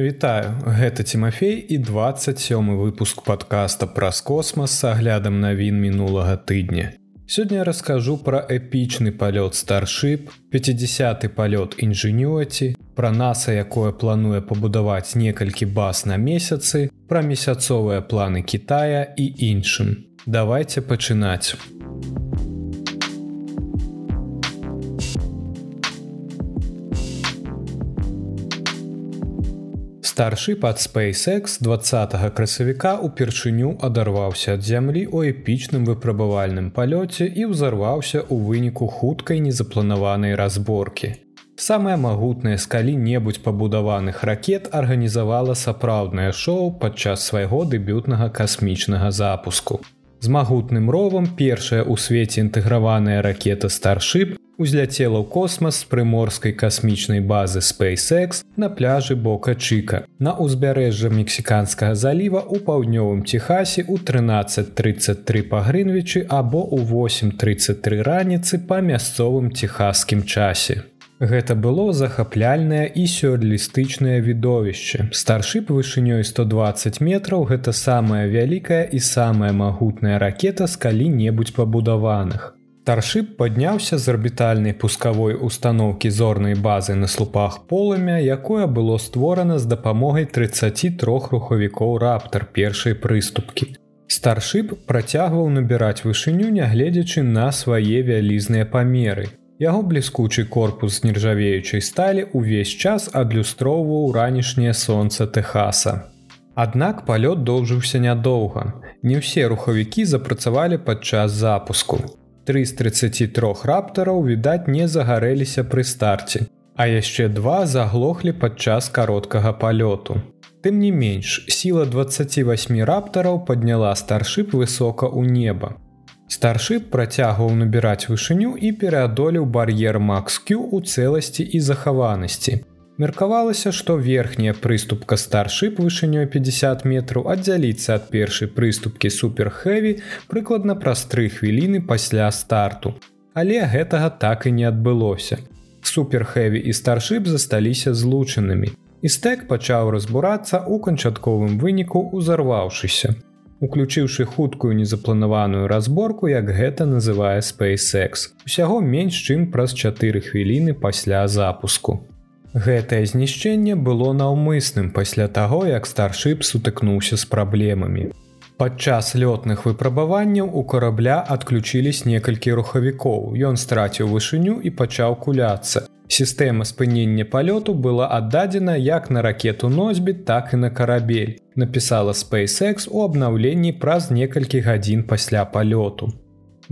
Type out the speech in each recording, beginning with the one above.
Вітаю, гэта Тимофей і 27 выпуск подкаста праз космас с аглядам навін мінулага тыдня. Сёння раскажу пра эпічны палёт старship, 50 палёт інжынюаці, пра наса, якое плануе пабудаваць некалькі баз на месяцы, пра месяцовыя планы Китая і іншым. Давайте пачынаць. Старшы пад SpaceX 20 красавіка упершыню адарваўся ад зямлі ў эпічным выпрабавальным палёце і ўзарваўся ў выніку хуткай незапланаванай разборкі. Самая магутная з калі-небудзь пабудаваных ракет арганізавала сапраўднае шоу падчас свайго дэбютнага касмічнага запуску. З магутным ровам першая ў свеце інтэграваная ракета старship узляцела ў космас з прыморскай касмічнай базы SpaceX на пляжы бока Чка на ўзбярэжжа мексіканскага заліва ў паўднёвым Техасе ў 1333 па Грынвічы або ў 833 раніцы па мясцовым техасскім часе. Гэта было захапляльнае і сюрреалістычнае відовішча. Старшып вышынёй 120 метраў гэта самая вялікая і самая магутная ракета з калі-небудзь пабудаваных. Старшып падняўся з арбітальнай пускавой установкі зорнай базы на слупах полымя, якое было створана з дапамогай 33 рухавікоў раптар першай прыступкі. Старшып працягваў набіраць вышыню, нягледзячы на свае вялізныя памеры. Яго бліскучы корпус з нержавеючай сталі ўвесь час адлюстроўваў ранішняе сонца Техаса. Аднак палёт доўжыўся нядоўга. Не ўсе рухавікі запрацавалі падчас запуску. Тры з 33 раптараў відаць не загарэліся пры старце, а яшчэ два заглохлі падчас кароткага палёту. Тым не менш, сіла 28 раптараў падняла старшып высока ў неба. Старшып працягваў набіраць вышыню і пераадолеў бар'ер Максq у цэласці і захаванасці. Меркавалася, што верхняя прыступка старship вышынёй 50 метраў аддзяліцца ад першай прыступкі суперхэві прыкладна праз тры хвіліны пасля старту. Але гэтага так і не адбылося. Суперхэві і старship засталіся злучанымі. І стэк пачаў разбурацца ў канчатковым выніку узарваўшыся. Уключыўшы хуткую незапланаваную разборку, як гэта называе SpaceX, усяго менш чым праз 4 хвіліны пасля запуску. Гэтае знішчэнне было наўмысным пасля таго, як старship сутыкнуўся з праблемамі. Падчас лётных выпрабаванняў у карабля адключились некалькі рухавікоў. Ён страціў вышыню і пачаў куляцца. Сістэма спынення палёту была аддадзена як на ракету носьбіт, так і на карабель. Напісала SpaceX у абнаўленні праз некалькі гадзін пасля палёту.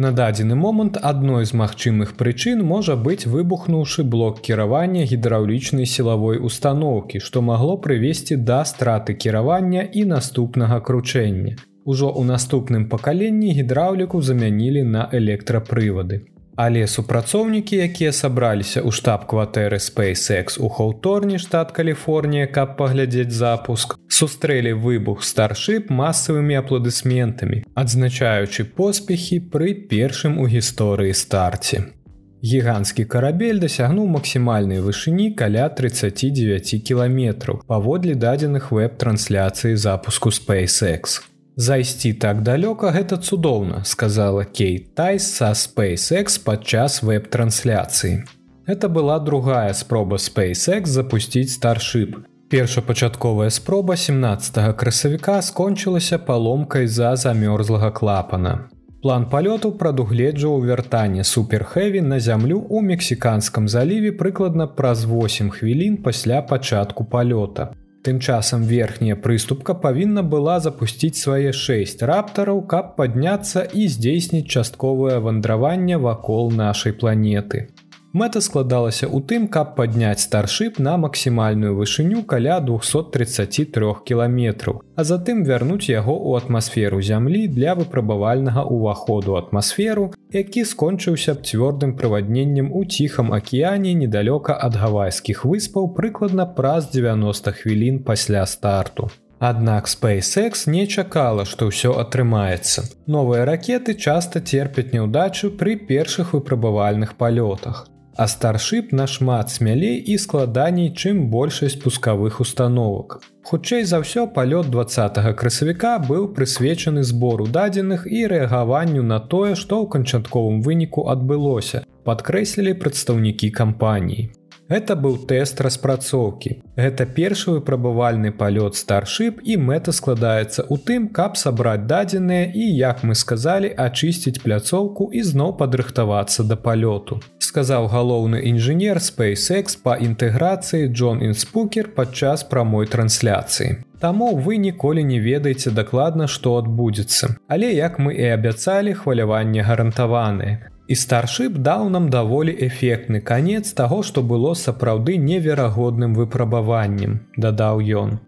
На дадзены момант адной з магчымых прычын можа быць выбухнуўшы блок кіравання гідраўлічнай сілавой установкі, што магло прывесці да страты кіравання і наступнага кручэння. Ужо ў наступным пакаленні гідраўліку замянілі на электрапрывады. Але супрацоўнікі, якія сабраліся ў штаб-кватэры SpaceX у Хаўторні штат Каліфорнія, каб паглядзець запуск, сустрэлі выбух старship масавымі апладысментамі, адзначаючы поспехі пры першым у гісторыі старце. Гіганцкі карабель дасягнуў максімальнай вышыні каля 39 кіламетраў паводле дадзеных веб-трансляцыі запуску SpaceX. Зайсці так далёка гэта цудоўна, сказала Кейт Тайс са SpaceX падчас веб-трансляцыі. Это была другая спроба SpaceX запусціць старship. Першапачатковая спроба 17 красавіка скончылася паломкай за замёрзлага клапана. План палёту прадугледжваў вяртанне суперхэві на зямлю ў мексіканскам заліве прыкладна праз 8 хвілін пасля пачатку палёта. Тым часам верхняя прыступка павінна была запусціць свае шэсць раптараў, каб падняцца і здзейсніць частковае вандраванне вакол нашай планеты. Мэта складалася ў тым, каб падняць старship на максімальную вышыню каля 233 кіламетраў, а затым вярнуць яго ў атмасферу зямлі для выпрабавальнага ўваходу атмасферу, які скончыўся б цвёрдым правадненнем у ціхам акіяне недалёка ад гавайскіх выспаў прыкладна праз 90 хвілін пасля старту. Аднак SpaceX не чакала, што ўсё атрымаецца. Новыя ракеты часта терпяць няўдачу пры першых выпрабавальных палётах. А старшып нашмат смялей і складаней, чым большасць пускавых установак. Хутчэй за ўсё палёт 20 красавіка быў прысвечаны збору дадзеных і рэагаванню на тое, што ў канчатковым выніку адбылося, падкрэслілі прадстаўнікі кампаніі. Гэта быў тэст распрацоўкі. Гэта першы выпрабавальны палёт старшып і мэта складаецца ў тым, каб сабраць дадзеныя і, як мы сказалі, ачысціць пляцоўку і зноў падрыхтавацца да палёту. Сказаў галоўны інжынер SpaceX па інтэграцыі Джон Інспукер падчас прамой трансляцыі. Таму вы ніколі не ведаеце дакладна, што адбудзецца. Але як мы і абяцалі, хваляванне гарантаваныя. І старшып даў нам даволі эфектны канец таго, што было сапраўды неверагодным выпрабаваннем, дадаў ён.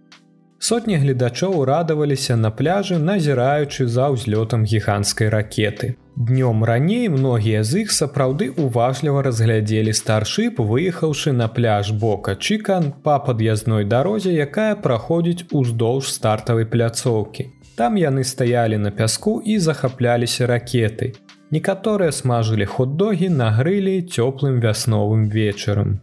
Сотні гледачоў радаваліся на пляжы, назіраючы за ўзлётам гіганцкай ракеты. Днём раней многія з іх сапраўды уважліва разглядзелі старшып, выехаўшы на пляж бока Чкан па пад'язной дарозе, якая праходзіць уздоўж стартавай пляцоўкі. Там яны стаялі на пяску і захапляліся ракетай. Некаторыя смажылі хот-догі на грылі цёплым вясновым вечарам.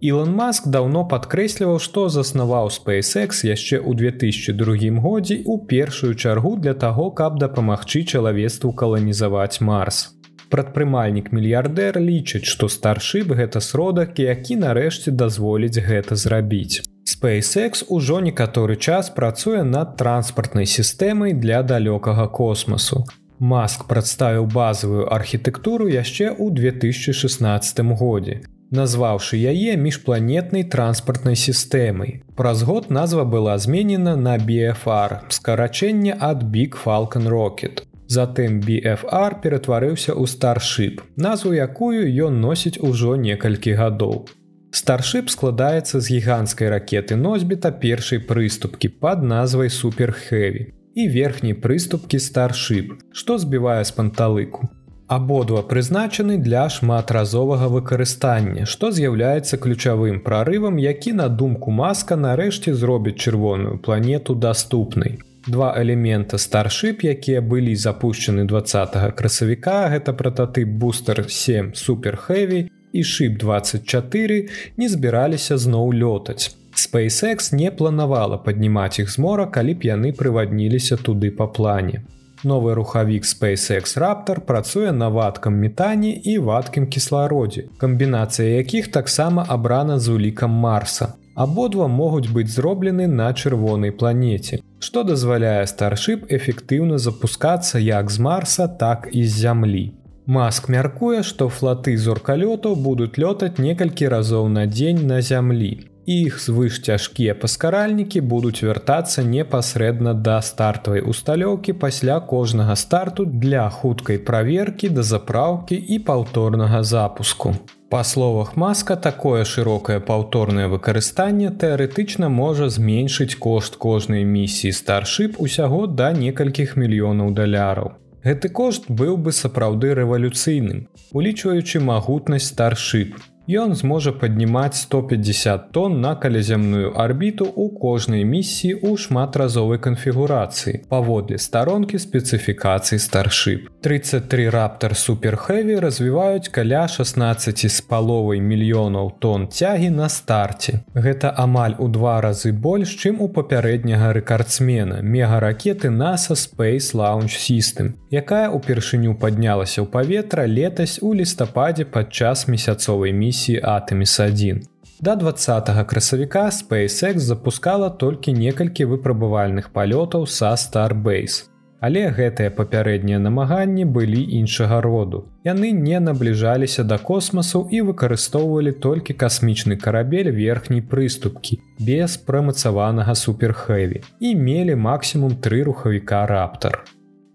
Ілон Маск даўно падкрэсліваў, што заснаваў SpaceX яшчэ ў 2002 годзе ў першую чаргу для таго, каб дапамагчы чалавецтву каланізаваць Марс. Прадпрымальнік мільярдэр лічыць, што старшып гэта сродак, які нарэшце дазволіць гэта зрабіць. SpaceX ужо некаторы час працуе над транспартнай сістэмай для далёкага космасу. Маск прадставіў базавую архітэктуру яшчэ ў 2016 годзе, назваўшы яе міжпланетнай транспартнай сістэмай. Праз год назва была зменена на BFR, скарачэнне ад Big Falcon Rocket. Затым BFR ператварыўся ў старшып, назву якую ён носіць ужо некалькі гадоў. Старшып складаецца з гіганцкай ракеты носьбіта першай прыступкі пад назвай суперхеві і верхняй прыступкі старшып, што збівае з панталыку. Абодва прызначаны для шматразовага выкарыстання, што з'яўляецца ключавым прарывам, які на думку маска нарэшце зробіць чырвоную планету даступнай. Два элемента старшып, якія былі запущены 20 красавіка, гэта прататып бустер 7 суперхэві і шып 24 не збіраліся зноў лётаць. SpaceX не планавала паднімаць іх з мора, калі б яны прывадніліся туды па плане. Новы рухавік SpaceX Раптор працуе на вадкам метане і вадкім кіслародзе, камбінацыя якіх таксама абрана з улікам Марса. Абодва могуць быць зроблены на чырвонай планеце, што дазваляе старшып эфектыўна запускацца як з Марса, так і з зямлі. Маск мяркуе, што флаты зоркалётаў будуць лётаць некалькі разоў на дзень на зямлі іх звыш цяжкія паскаральнікі будуць вяртацца непасрэдна да стартавай усталёўкі пасля кожнага старту для хуткай праверкі да запраўкі і паўторнага запуску. Па словах маска такое шырокае паўторнае выкарыстанне тэарэтычна можа зменшыць кошт кожнай місіі старшып усяго да некалькіх мільёнаў даляраў. Гэты кошт быў бы сапраўды рэвалюцыйным, улічваючы магутнасць старшып, Ён зможа паднімаць 150 тонн на каляземную арбіту ў кожнай місіі ў шматразовай канфігурацыі паводле старонкі спецыфікацыі старшып. 33 раптар суперхэві развіваюць каля 16 з паловай мільёнаў тонн цягі на старце. Гэта амаль у два разы больш, чым у папярэдняга рэкардсмена мегаракеты NASA Space Launch System, якая ўпершыню паднялася ў паветра летась у лістападзе падчас месяцовай місіі місіі Атэміс-1. Да 20 красавіка SpaceX запускала толькі некалькі выпрабавальных палётаў са Starbase. Але гэтыя папярэднія намаганні былі іншага роду. Яны не набліжаліся да космасу і выкарыстоўвалі толькі касмічны карабель верхняй прыступкі без прымацаванага суперхэві і мелі максімум тры рухавіка раптар.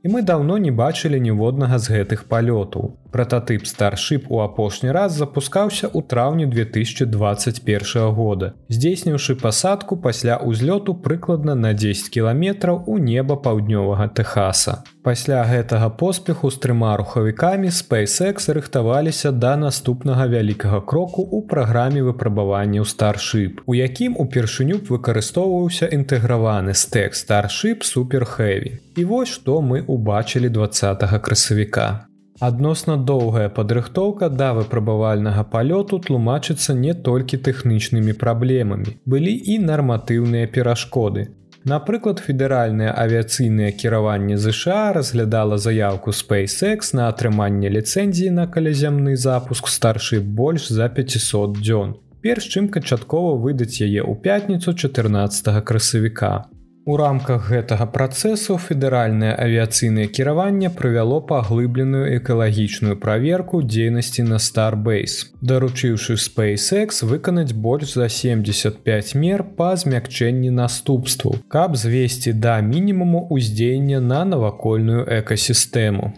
І мы даўно не бачылі ніводнага з гэтых палётаў. Прататып старшып у апошні раз запускаўся ў траўні 2021 года, здзейсніўшы пасадку пасля ўзлёту прыкладна на 10 кіламетраў у неба паўднёвага Техаса. Пасля гэтага поспеху з трыма рухавікамі SpaceX рыхтаваліся да наступнага вялікага кроку ў праграме выпрабаванняў старшып, у якім упершыню б выкарыстоўваўся інтэграваны стэк старшып суперхэві. І вось што мы убачылі 20 красавіка. Адносна доўгая падрыхтоўка да выпрабавальнага палёту тлумачыцца не толькі тэхнічнымі праблемамі, былі і нарматыўныя перашкоды. Напрыклад, федэральнае авіяцыйнае кіраванне ЗША разглядала заявку SpaceX на атрыманне ліцэнзіі на каляземны запуск старшы больш за 500 дзён. Перш чым канчаткова выдаць яе ў пятніцу 14 красавіка. У рамках гэтага працэсу федэральнае авіяцыйнае кіраванне правяло паглыбленую экалагічную праверку дзейнасці на Starbase, даручыўшы SpaceX выканаць больш за 75 мер па змякчэнні наступству, каб звесці да мінімуму ўздзеяння на навакольную экасістэму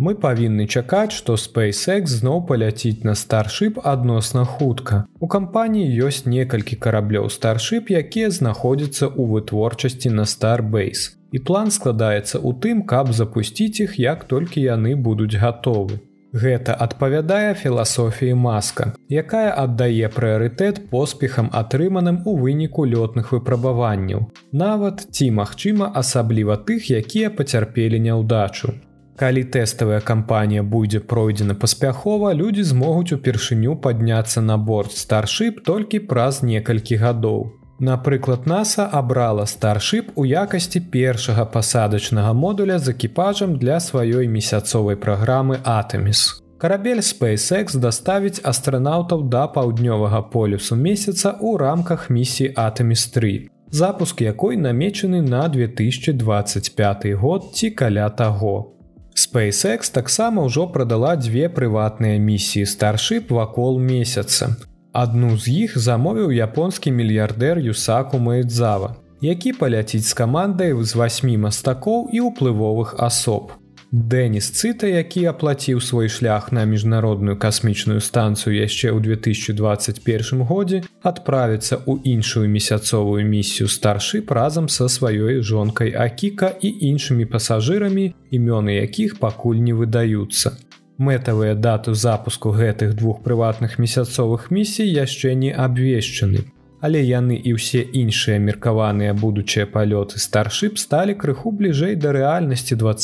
мы павінны чакаць, што SpaceX зноў паляціць на старship адносна хутка. У кампаніі ёсць некалькі караблёў старship, якія знаходзяцца ў вытворчасці на Starbase. І план складаецца ў тым, каб запусціць іх, як толькі яны будуць гатовы. Гэта адпавядае філасофіі маска, якая аддае прыярытэт поспехам атрыманым у выніку лётных выпрабаванняў. Нават ці магчыма асабліва тых, якія пацярпелі няўдачу. Калі тэставая кампанія будзе пройдзена паспяхова, людзі змогуць упершыню падняцца на борт старship толькі праз некалькі гадоў. Напрыклад, NASAа абрала старship у якасці першага пасадачнага модуля з экіпажам для сваёй месяцовай праграмы Атэміс. Карабель SpaceX даставіць астранаўтаў да паўднёвага полюсу месяца ў рамках місіі Атэміс 3, запуск якой намечаны на 2025 год ці каля таго. SpaceX таксама ўжо прадала дзве прыватныя місіі старship вакол месяца. Адну з іх замовіў японскі мільярдэр Юсаку Маэдзава, які паляціць з камандай з васьмі мастакоў і ўплывовых асоб. Дэніс цыта, які аплаціў свой шлях на міжнародную касмічную станцыю яшчэ ў 2021 годзе, адправіцца ў іншую месяцовую місію старship разам са сваёй жонкай Акіка і іншымі пасажырамі, імёны якіх пакуль не выдаюцца. Мэтавыя дату запуску гэтых двух прыватных месяцовых місій яшчэ не абвешчаны але яны і ўсе іншыя меркаваныя будучыя палёты старship сталі крыху бліжэй да рэальнасці два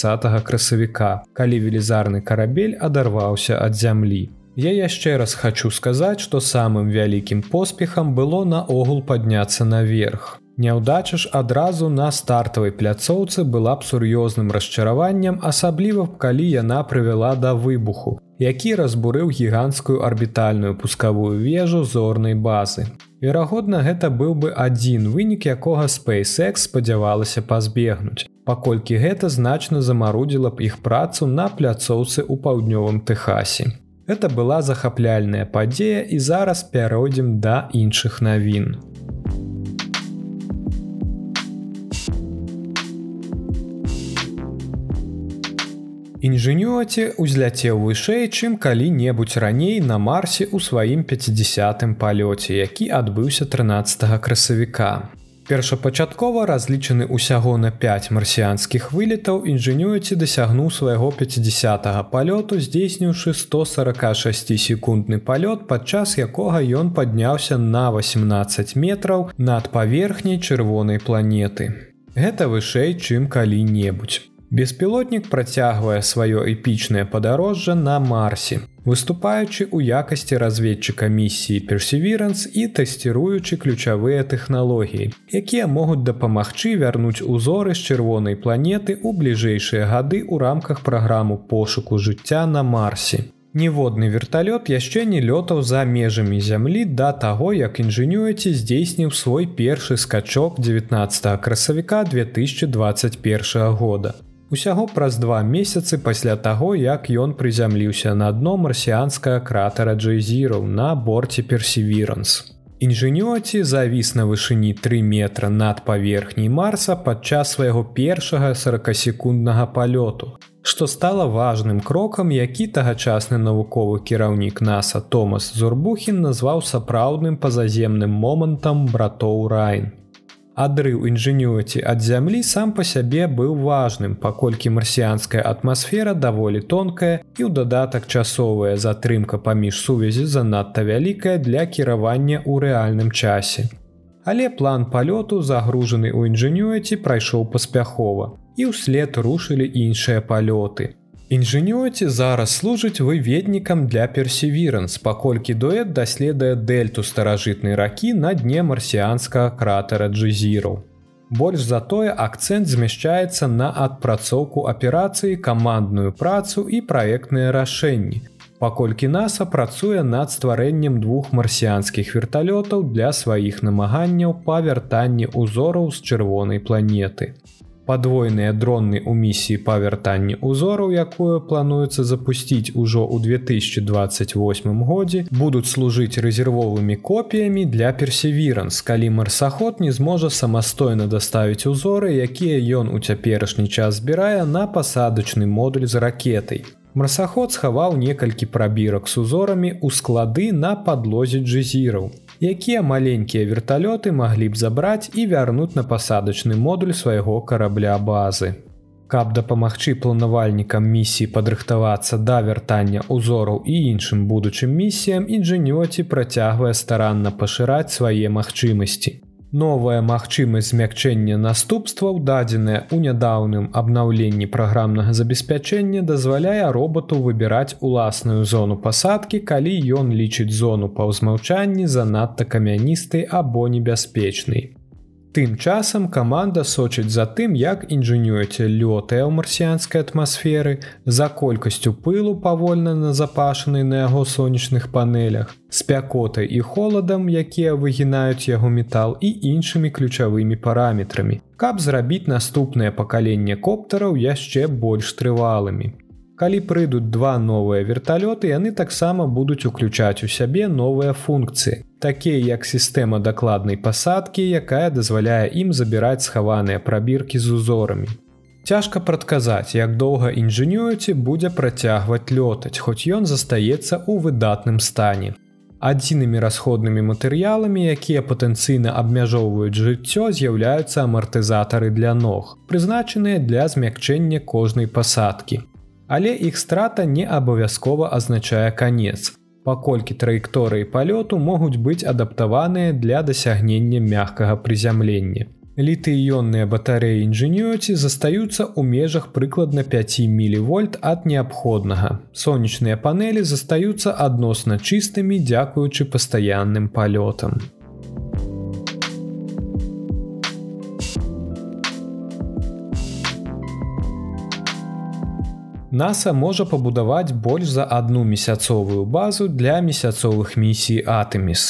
красавіка, калі велізарны карабель адарваўся ад зямлі. Я яшчэ раз хочу сказаць, што самым вялікім поспехам было наогул падняцца наверх. Няўдача ж адразу на стартавай пляцоўцы была б сур'ёзным расчараваннем, асабліва б калі яна прывяла да выбуху, які разбурыў гіганцкую арбітальную пускавую вежу зорнай базы. Верагодна, гэта быў бы адзін вынік, якога SpaceX спадзявалася пазбегнуць, паколькі гэта значна замарудзіла б іх працу на пляцоўцы ў паўднёвым Тэхасе. Гэта была захапляльная падзея і зараз пяройдзем да іншых навін. Інжынюаці ўзляцеў вышэй, чым калі-небудзь раней на марсе ў сваім 50 палёце, які адбыўся 13 красавіка. Першапачаткова разлічаны ўсяго на 5 марсіянскіх вылетаў інжынюаці дасягнуў свайго 50 палёту, здзейсніўшы 146 секундны палёт, падчас якога ён падняўся на 18 метраў над паверхняй чырвонай планеты. Гэта вышэй, чым калі-небудзь. Беспілотнік працягвае сваё эпічнае падарожжа на марсе, выступаючы ў якасці разведчыка місіі персеверанс і тэсціруючы ключавыя тэхналогіі, якія могуць дапамагчы вярнуць узоры з чырвонай планеты ў бліжэйшыя гады ў рамках праграму пошуку жыцця на марсе. Ніводны верталёт яшчэ не лётаў за межамі зямлі да таго, як інжынюеце здзейсніў свой першы скачок 19 красавіка 2021 года. Усяго праз два месяцы пасля таго, як ён прызямліўся на дно марсіанскага кратера Джейзіраў на борце персеверанс. Інжынёці завіс на вышыні 3 метра над паверхняй марса падчас свайго першага 40секунднага палёту, што стала важным крокам, які тагачасны навуковы кіраўнік NASAа Томас Зурбухін назваў сапраўдным пазаземным момантам братоў Райн адрыў інжынюці ад зямлі сам па сябе быў важным, паколькі марсіянская атмасфера даволі тонкая і ў дадатак часовая затрымка паміж сувязі занадта вялікая для кіравання ў рэальным часе. Але план палёту загружаны ў інжынюці прайшоў паспяхова і ўслед рушылі іншыя палёты. Інжынёці зараз служыць выведнікам для персеверанс, паколькі дуэт даследуе дельту старажытнай ракі на дне марсіанскага кратера джезіраў. Больш затое акцэнт змяшчаецца на адпрацоўку аперацыі, камандную працу і праектныя рашэнні. Паколькі NASAа працуе над стварэннем двух марсіянскіх верталётаў для сваіх намаганняў па вяртанні ўзораў з чырвонай планеты падвойныя дронны ў місіі па вяртанні узораў якую плануецца запусціць ужо ў 2028 годзе будуць служыць рэзервовымі копіямі для персеверанс калі марсаход не зможа самастойна даставіць узоры якія ён у цяперашні час збірае на пасадачны модуль з ракетай марсаход схаваў некалькі прабірак з узорамі ў склады на падлозе джезіраў якія маленькія верталёты маглі б забраць і вярнуць на пасадачны модуль свайго карабля базы. Каб дапамагчы планавальнікам місіі падрыхтавацца да вяртання ўзораў і іншым будучым місіям інжынёці працягвае старанна пашыраць свае магчымасці. Новая магчымасць змякчэння наступстваў, дадзеная ў нядаўным абнаўленні праграмнага забеспячэння, дазваляе роботу выбіраць уласную зону пасадкі, калі ён лічыць зону па ўзмаўчанні занадта камяністай або небяспечнай. Тым часам каманда сочыць за тым, як інжынюеце лётае ў марсіянскай атмасферы, за колькасцю пылу павольна назапашанай на яго сонечных панелях, спякотай і холадам, якія выгінаюць яго метал і іншымі ключавымі параметрамі, каб зрабіць наступнае пакаленне коптараў яшчэ больш трывалымі. Калі прыйдуць два новыя верталёты, яны таксама будуць уключаць у сябе новыя функцыі, такія як сістэма дакладнай пасадкі, якая дазваляе ім забіраць схаваныя прабіркі з узорамі. Цяжка прадказаць, як доўга інжынюеце будзе працягваць лётаць, хоць ён застаецца ў выдатным стане. Адзінымі расходнымі матэрыяламі, якія патэнцыйна абмяжоўваюць жыццё, з'яўляюцца амартызатары для ног, прызначаныя для змякчэння кожнай пасадкі але іх страта не абавязкова азначае канец. Паколькі траекторыі палёту могуць быць адаптаваныя для дасягнення мягкага прызямлення. Літыённыя батарэі інжынёці застаюцца ў межах прыкладна 5 мілівольт ад неабходнага. Сонечныя панелі застаюцца адносна чыстымі, дзякуючы пастаянным палётам. NASAа можа пабудаваць больш за одну месяцовую базу для месяцовых місій Атэміс.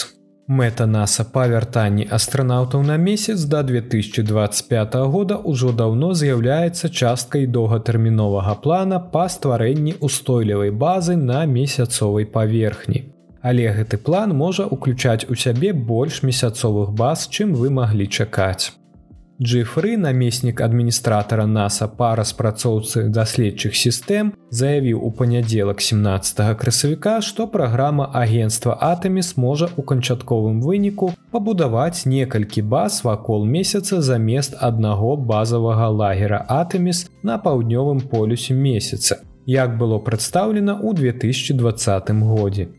Мэта NASAа па вяртанні астранаўтаў на месяц да 2025 года ўжо даўно з'яўляецца часткай доўгатэрміновага плана па стварэнні устойлівай базы на месяцовай паверхні. Але гэты план можа ўключаць у сябе больш месяцовых баз, чым вы маглі чакаць. Джифры, намеснік адміністратара NASAа па распрацоўцы даследчых сістэм, заявіў у панядзелак 17 красавіка, што праграма агенства Атэміс можа ў канчатковым выніку пабудаваць некалькі баз вакол месяца замест аднаго базавага лагера Атэміс на паўднёвым полюсе месяца, як было прадстаўлена ў 2020 годзе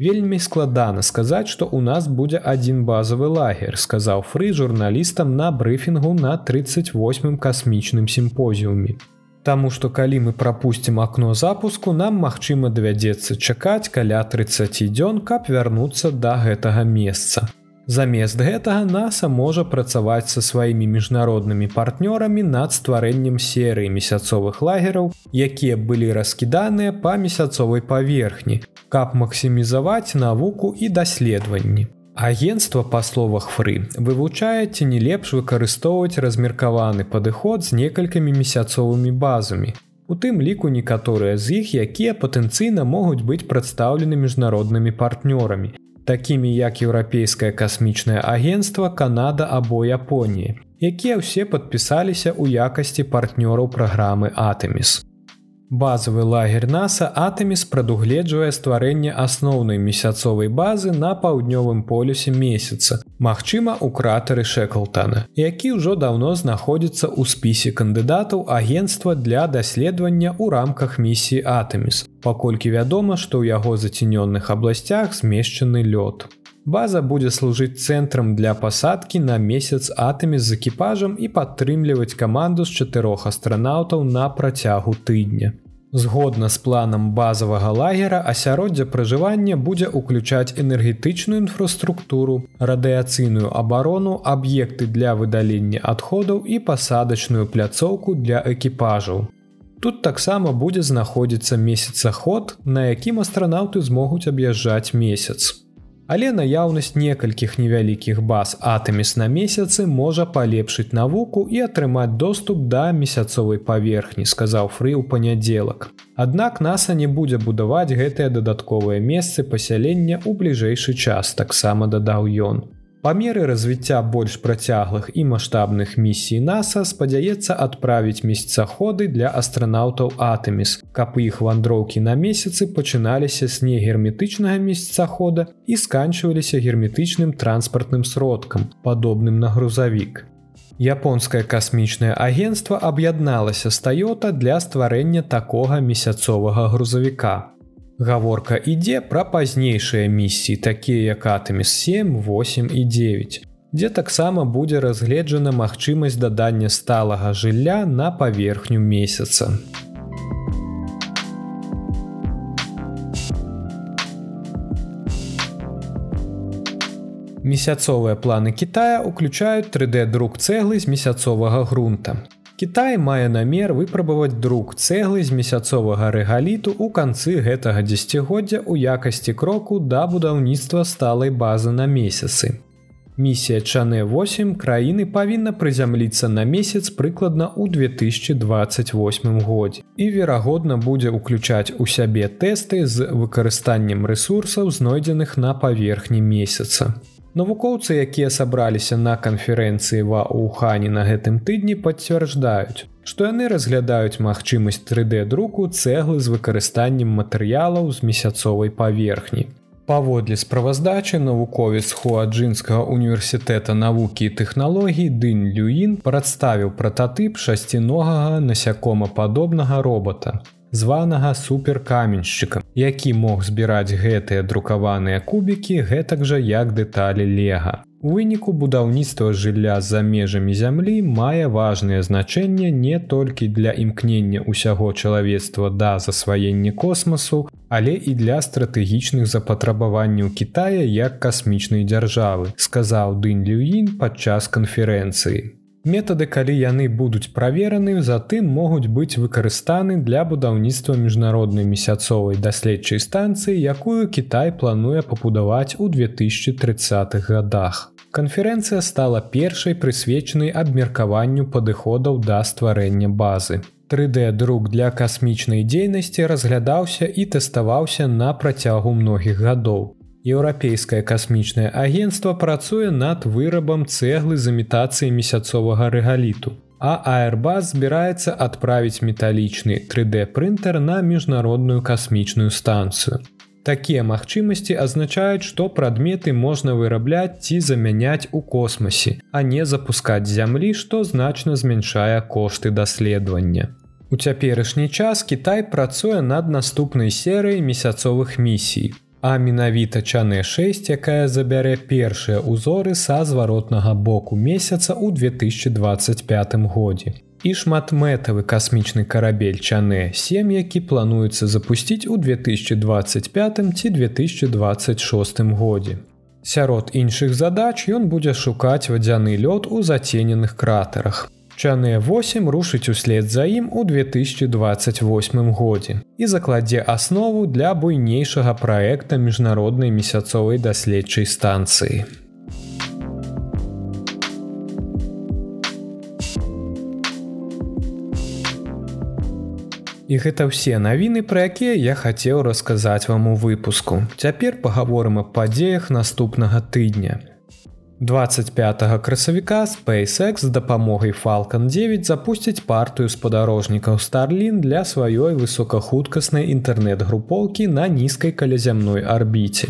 вельмі складана сказаць што у нас будзе адзін базавы лагер сказаў фры журналістам на брыфінгу на 38 касмічным сімпозіуме. Таму што калі мы прапусцім акно запуску нам магчыма давядзецца чакаць каля 30 дзён каб вярнуцца да гэтага месца Замест гэтага NASAа можа працаваць са сваімі міжнароднымі партнёрамі над стварэннем серыі месяцовых лагераў, якія былі раскіданыя па месяцовай паверхні, каб максімізаваць навуку і даследаванні. Агенцтва па словах фры вывучае ці не лепш выкарыстоўваць размеркаваны падыход з некалькімі месяцовымі базамі. У тым ліку некаторыя з іх, якія патэнцыйна могуць быць прадстаўлены міжнароднымі партнёрамі, такімі як еўрапейскае касмічнае агенцтва Канада або Японіі, якія ўсе падпісаліся ў якасці партнёраў праграмы Атэміс. Базавы лагер NASAа Атэміс прадугледжвае стварэнне асноўнай месяцовай базы на паўднёвым полюсе месяца, магчыма, у кратары Шэклтана, які ўжо даўно знаходзіцца ў спісе кандыдатаў агенства для даследавання ў рамках місіі Атэміс, паколькі вядома, што ў яго зацінённых абласцях змешчаны лёд. База будзе служыць цэнтрам для пасадкі на месяц атамі з экіпажам і падтрымліваць каманду з чатырох астранаўтаў на працягу тыдня. Згодна з планам базавага лагера асяроддзя пражывання будзе ўключаць энергетычную інфраструктуру, радыяцыйную абарону, аб'екты для выдалення адходаў і пасадачную пляцоўку для экіпажаў. Тут таксама будзе знаходзіцца месяцаход, на якім астранаўты змогуць аб'язджаць месяц але наяўнасць некалькіх невялікіх баз атаміс на месяцы можа палепшыць навуку і атрымаць доступ да месяцовай паверхні сказаў фры ў панядзелак Аднак наса не будзе будаваць гэтыя дадатковыя месцы пасялення ў бліжэйшы час таксама дадаў ён Па меры развіцця больш працяглых і маштабных місій NASAа спадзяецца адправіць месяцаходы для астранаўтаў Атэміс, каб іх вандроўкі на месяцы пачыналіся з негерметычнага месяцахода і сканчваліся герметычным транспартным сродкам, падобным на грузавік. Японскае касмічнае агенцтва аб'ядналася з Тойота для стварэння такога месяцовага грузавіка. Гаворка ідзе пра пазнейшыя місіі, такія як атаміс 7, 8 і 9, дзе таксама будзе разгледжана магчымасць дадання сталага жылля на паверхню месяца. Месяцовыя планы Китая ўключаюць 3D-друк цэглы з месяцовага грунта. Кітай мае намер выпрабаваць друк цэглы з месяцовага рэгаліту ў канцы гэтага дзегоддзя ў якасці кроку да будаўніцтва сталай базы на месяцы. Місія Чане 8 краіны павінна прызямліцца на месяц прыкладна ў 2028 годзе і верагодна будзе ўключаць у сябе тэсты з выкарыстаннем рэсурсаў знойдзеных на паверхні месяца. Навукоўцы, якія сабраліся на канферэнцыі ва Ухані на гэтым тыдні пацвярждаюць, што яны разглядаюць магчымасць 3D-друку цэглы з выкарыстаннем матэрыялаў з месяцовай паверхні. Паводле справаздачы навуковец хуаджынскага універсітэта навукі і тэхналогій Дынь Люін прадставіў прататып шасціногага насякомападобнага робота званага суперкаменьшчыкам, які мог збіраць гэтыя друкаваныя кубікі гэтак жа як дэталі лега. У выніку будаўніцтва жылля за межамі зямлі мае важнае значэнне не толькі для імкнення ўсяго чалавецтва да засваення космасу, але і для стратэгічных запатрабаванняў Китая як касмічнай дзяржавы, сказаў Дынь Люін падчас канферэнцыі. Метады, калі яны будуць правераны, затым могуць быць выкарыстаны для будаўніцтва міжнароднай месяцовай даследчай станцыі, якую Кітай плануе пабудаваць у 2030х годах. Канферэнцыя стала першай прысвечанай абмеркаванню падыходаў да стварэння базы. 3D-друк для касмічнай дзейнасці разглядаўся і тэставаўся на працягу многіх гадоў. Еўрапейскае касмічнае агенцтва працуе над вырабам цэглы з імітацыяй месяцовага рэгаліту. А Аэрбас збіраецца адправіць металічны 3D-прынтер на міжнародную касмічную станцыю. Такія магчымасці азначаюць, што прадметы можна вырабляць ці замяняць у космосе, а не запускаць зямлі, што значна змяншае кошты даследавання. У цяперашні час Кітай працуе над наступнай серыяй месяцовых місій а менавіта чаны 6 якая забярэ першыя ўзоры са зваротнага боку месяца ў 2025 годзе. І шматмэтавы касмічны карабель чаны 7 які плануецца запусціць у 2025 ці 2026 годзе. Сярод іншых задач ён будзе шукаць вадзяны лёд у зацененых кратарах Чаныя 8 рушыць услед за ім у 2028 годзе і закладзе аснову для буйнейшага праекта міжнароднай месяцовай даследчай станцыі. І гэта ўсе навіны, пра якія я хацеў расказаць вам у выпуску. Цяпер пагаворым аб падзеях наступнага тыдня. 25 красавіка SpaceX з дапамогай Falалcon 9 запусціць партыю спадарожнікаў Starлін для сваёй высокахуткаснай інтэрнэт-групоўкі на нізкай калязямной арбіце.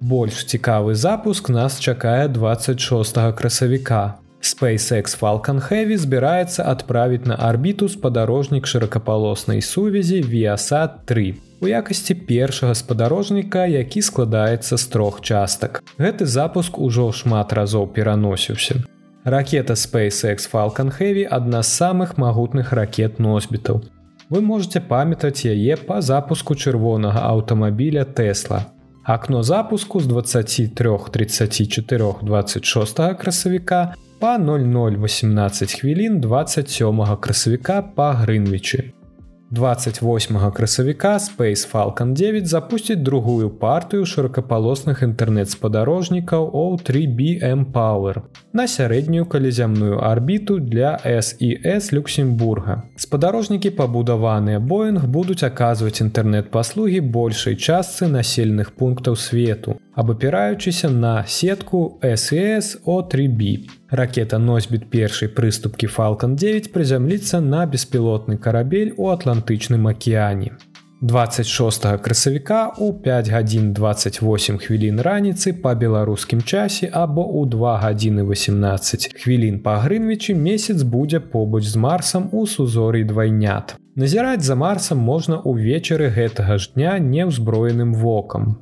Больш цікавы запуск нас чакае 26 красавіка. SpaceX Falалcon Heavy збіраецца адправіць на арбіту спадарожнік шыракапалоснай сувязі Viasat 3 у якасці першага спадарожніка, які складаецца з трох частак. Гэты запуск ужо шмат разоў пераносіўся. Ракета SpaceX Falалcon Heavy адна з самых магутных ракет носьбітаў. вы можете памятаць яе па запуску чырвонага аўтамабіля Тесла. Акно запуску з 23:34 26 красавіка па 0018 хвілін 27 красавіка па Грынвічы. 28 красавіка Space Falcon 9 запусціць другую партыю шырокапалосных інтэрнэт-спадарожнікаў O3BM Power на сярэднюю калязямную арбіту для SES Люксембурга. Спадарожнікі пабудаваныя Боинг будуць аказваць інтэрнэт-паслугі большай частцы насельных пунктаў свету, абапіраючыся на сетку SES O3B. Ракета носьбіт першай прыступкі Falалcon 9 прызямліцца на беспілотны карабель у атлантычным акеане. 26 красавіка у 5 гадзін 28 хвілін раніцы па беларускім часе або ў 2 гадзіны 18 хвілін па грынвічы месяц будзе побач з марсам у сузорый двайнят. Назіраць за марсам можна ўвечары гэтага ж дня неўзброеным вокам.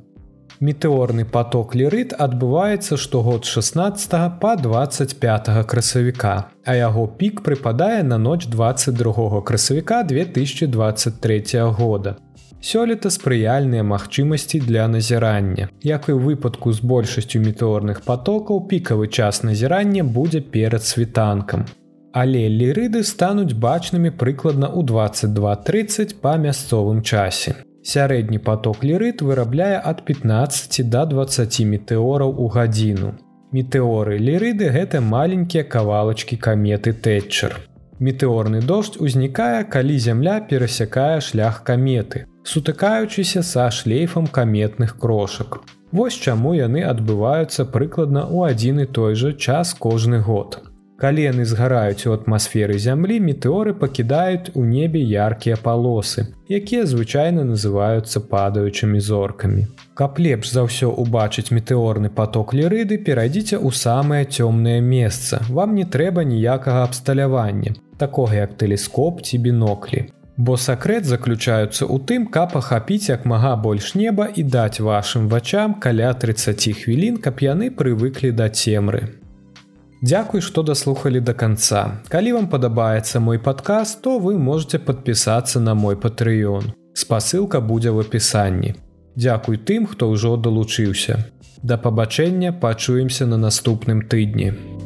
Метэорны поток лірыт адбываецца штогод 16 па 25 красавіка, а яго пік прыпадае на ноч 22 красавіка 2023 года. Сёлета спрыяльныя магчымасці для назірання. Як і ў выпадку з большасцю метэорных потокаў пікавы час назірання будзе перад світанкам. Але лірыды стануць бачнымі прыкладна ў 22:30 па мясцовым часе. Сярэдні поток лірыт вырабляе ад 15 до 20 метэораў у гадзіну. Метэоры лірыды гэта маленькія кавалачкі каметы Тэтчер. Метэорны дождж узнікае, калі зямля перасякае шлях каметы, сутыкаючыся са шлейфам каметных крошак. Вось чаму яны адбываюцца прыкладна ў адзін і той жа час кожны год. Калі яны згараюць у атмасферы зямлі, метэоры пакідаюць у небе яркія палосы, якія звычайна называюцца падаючымі зоркамі. Каб лепш за ўсё убачыць метэорны поток лірыды, перайдзіце ў самае цёмнае месца. Вам не трэба ніякага абсталявання, такога як тэлескоп ці біноклі. Бо сакрэт заключаюцца ў тым, каб ахапіць як мага больш неба і даць вашым вачам каля 30 хвілін, каб яны прывыклі да цемры. Дзякуй, што даслухалі да канца. Калі вам падабаецца мой падказ, то вы можете падпісацца на мой патрыён. Спасылка будзе в апісанні. Дзякуй тым, хто ўжо далучыўся. Да пабачэння пачуемся на наступным тыдні.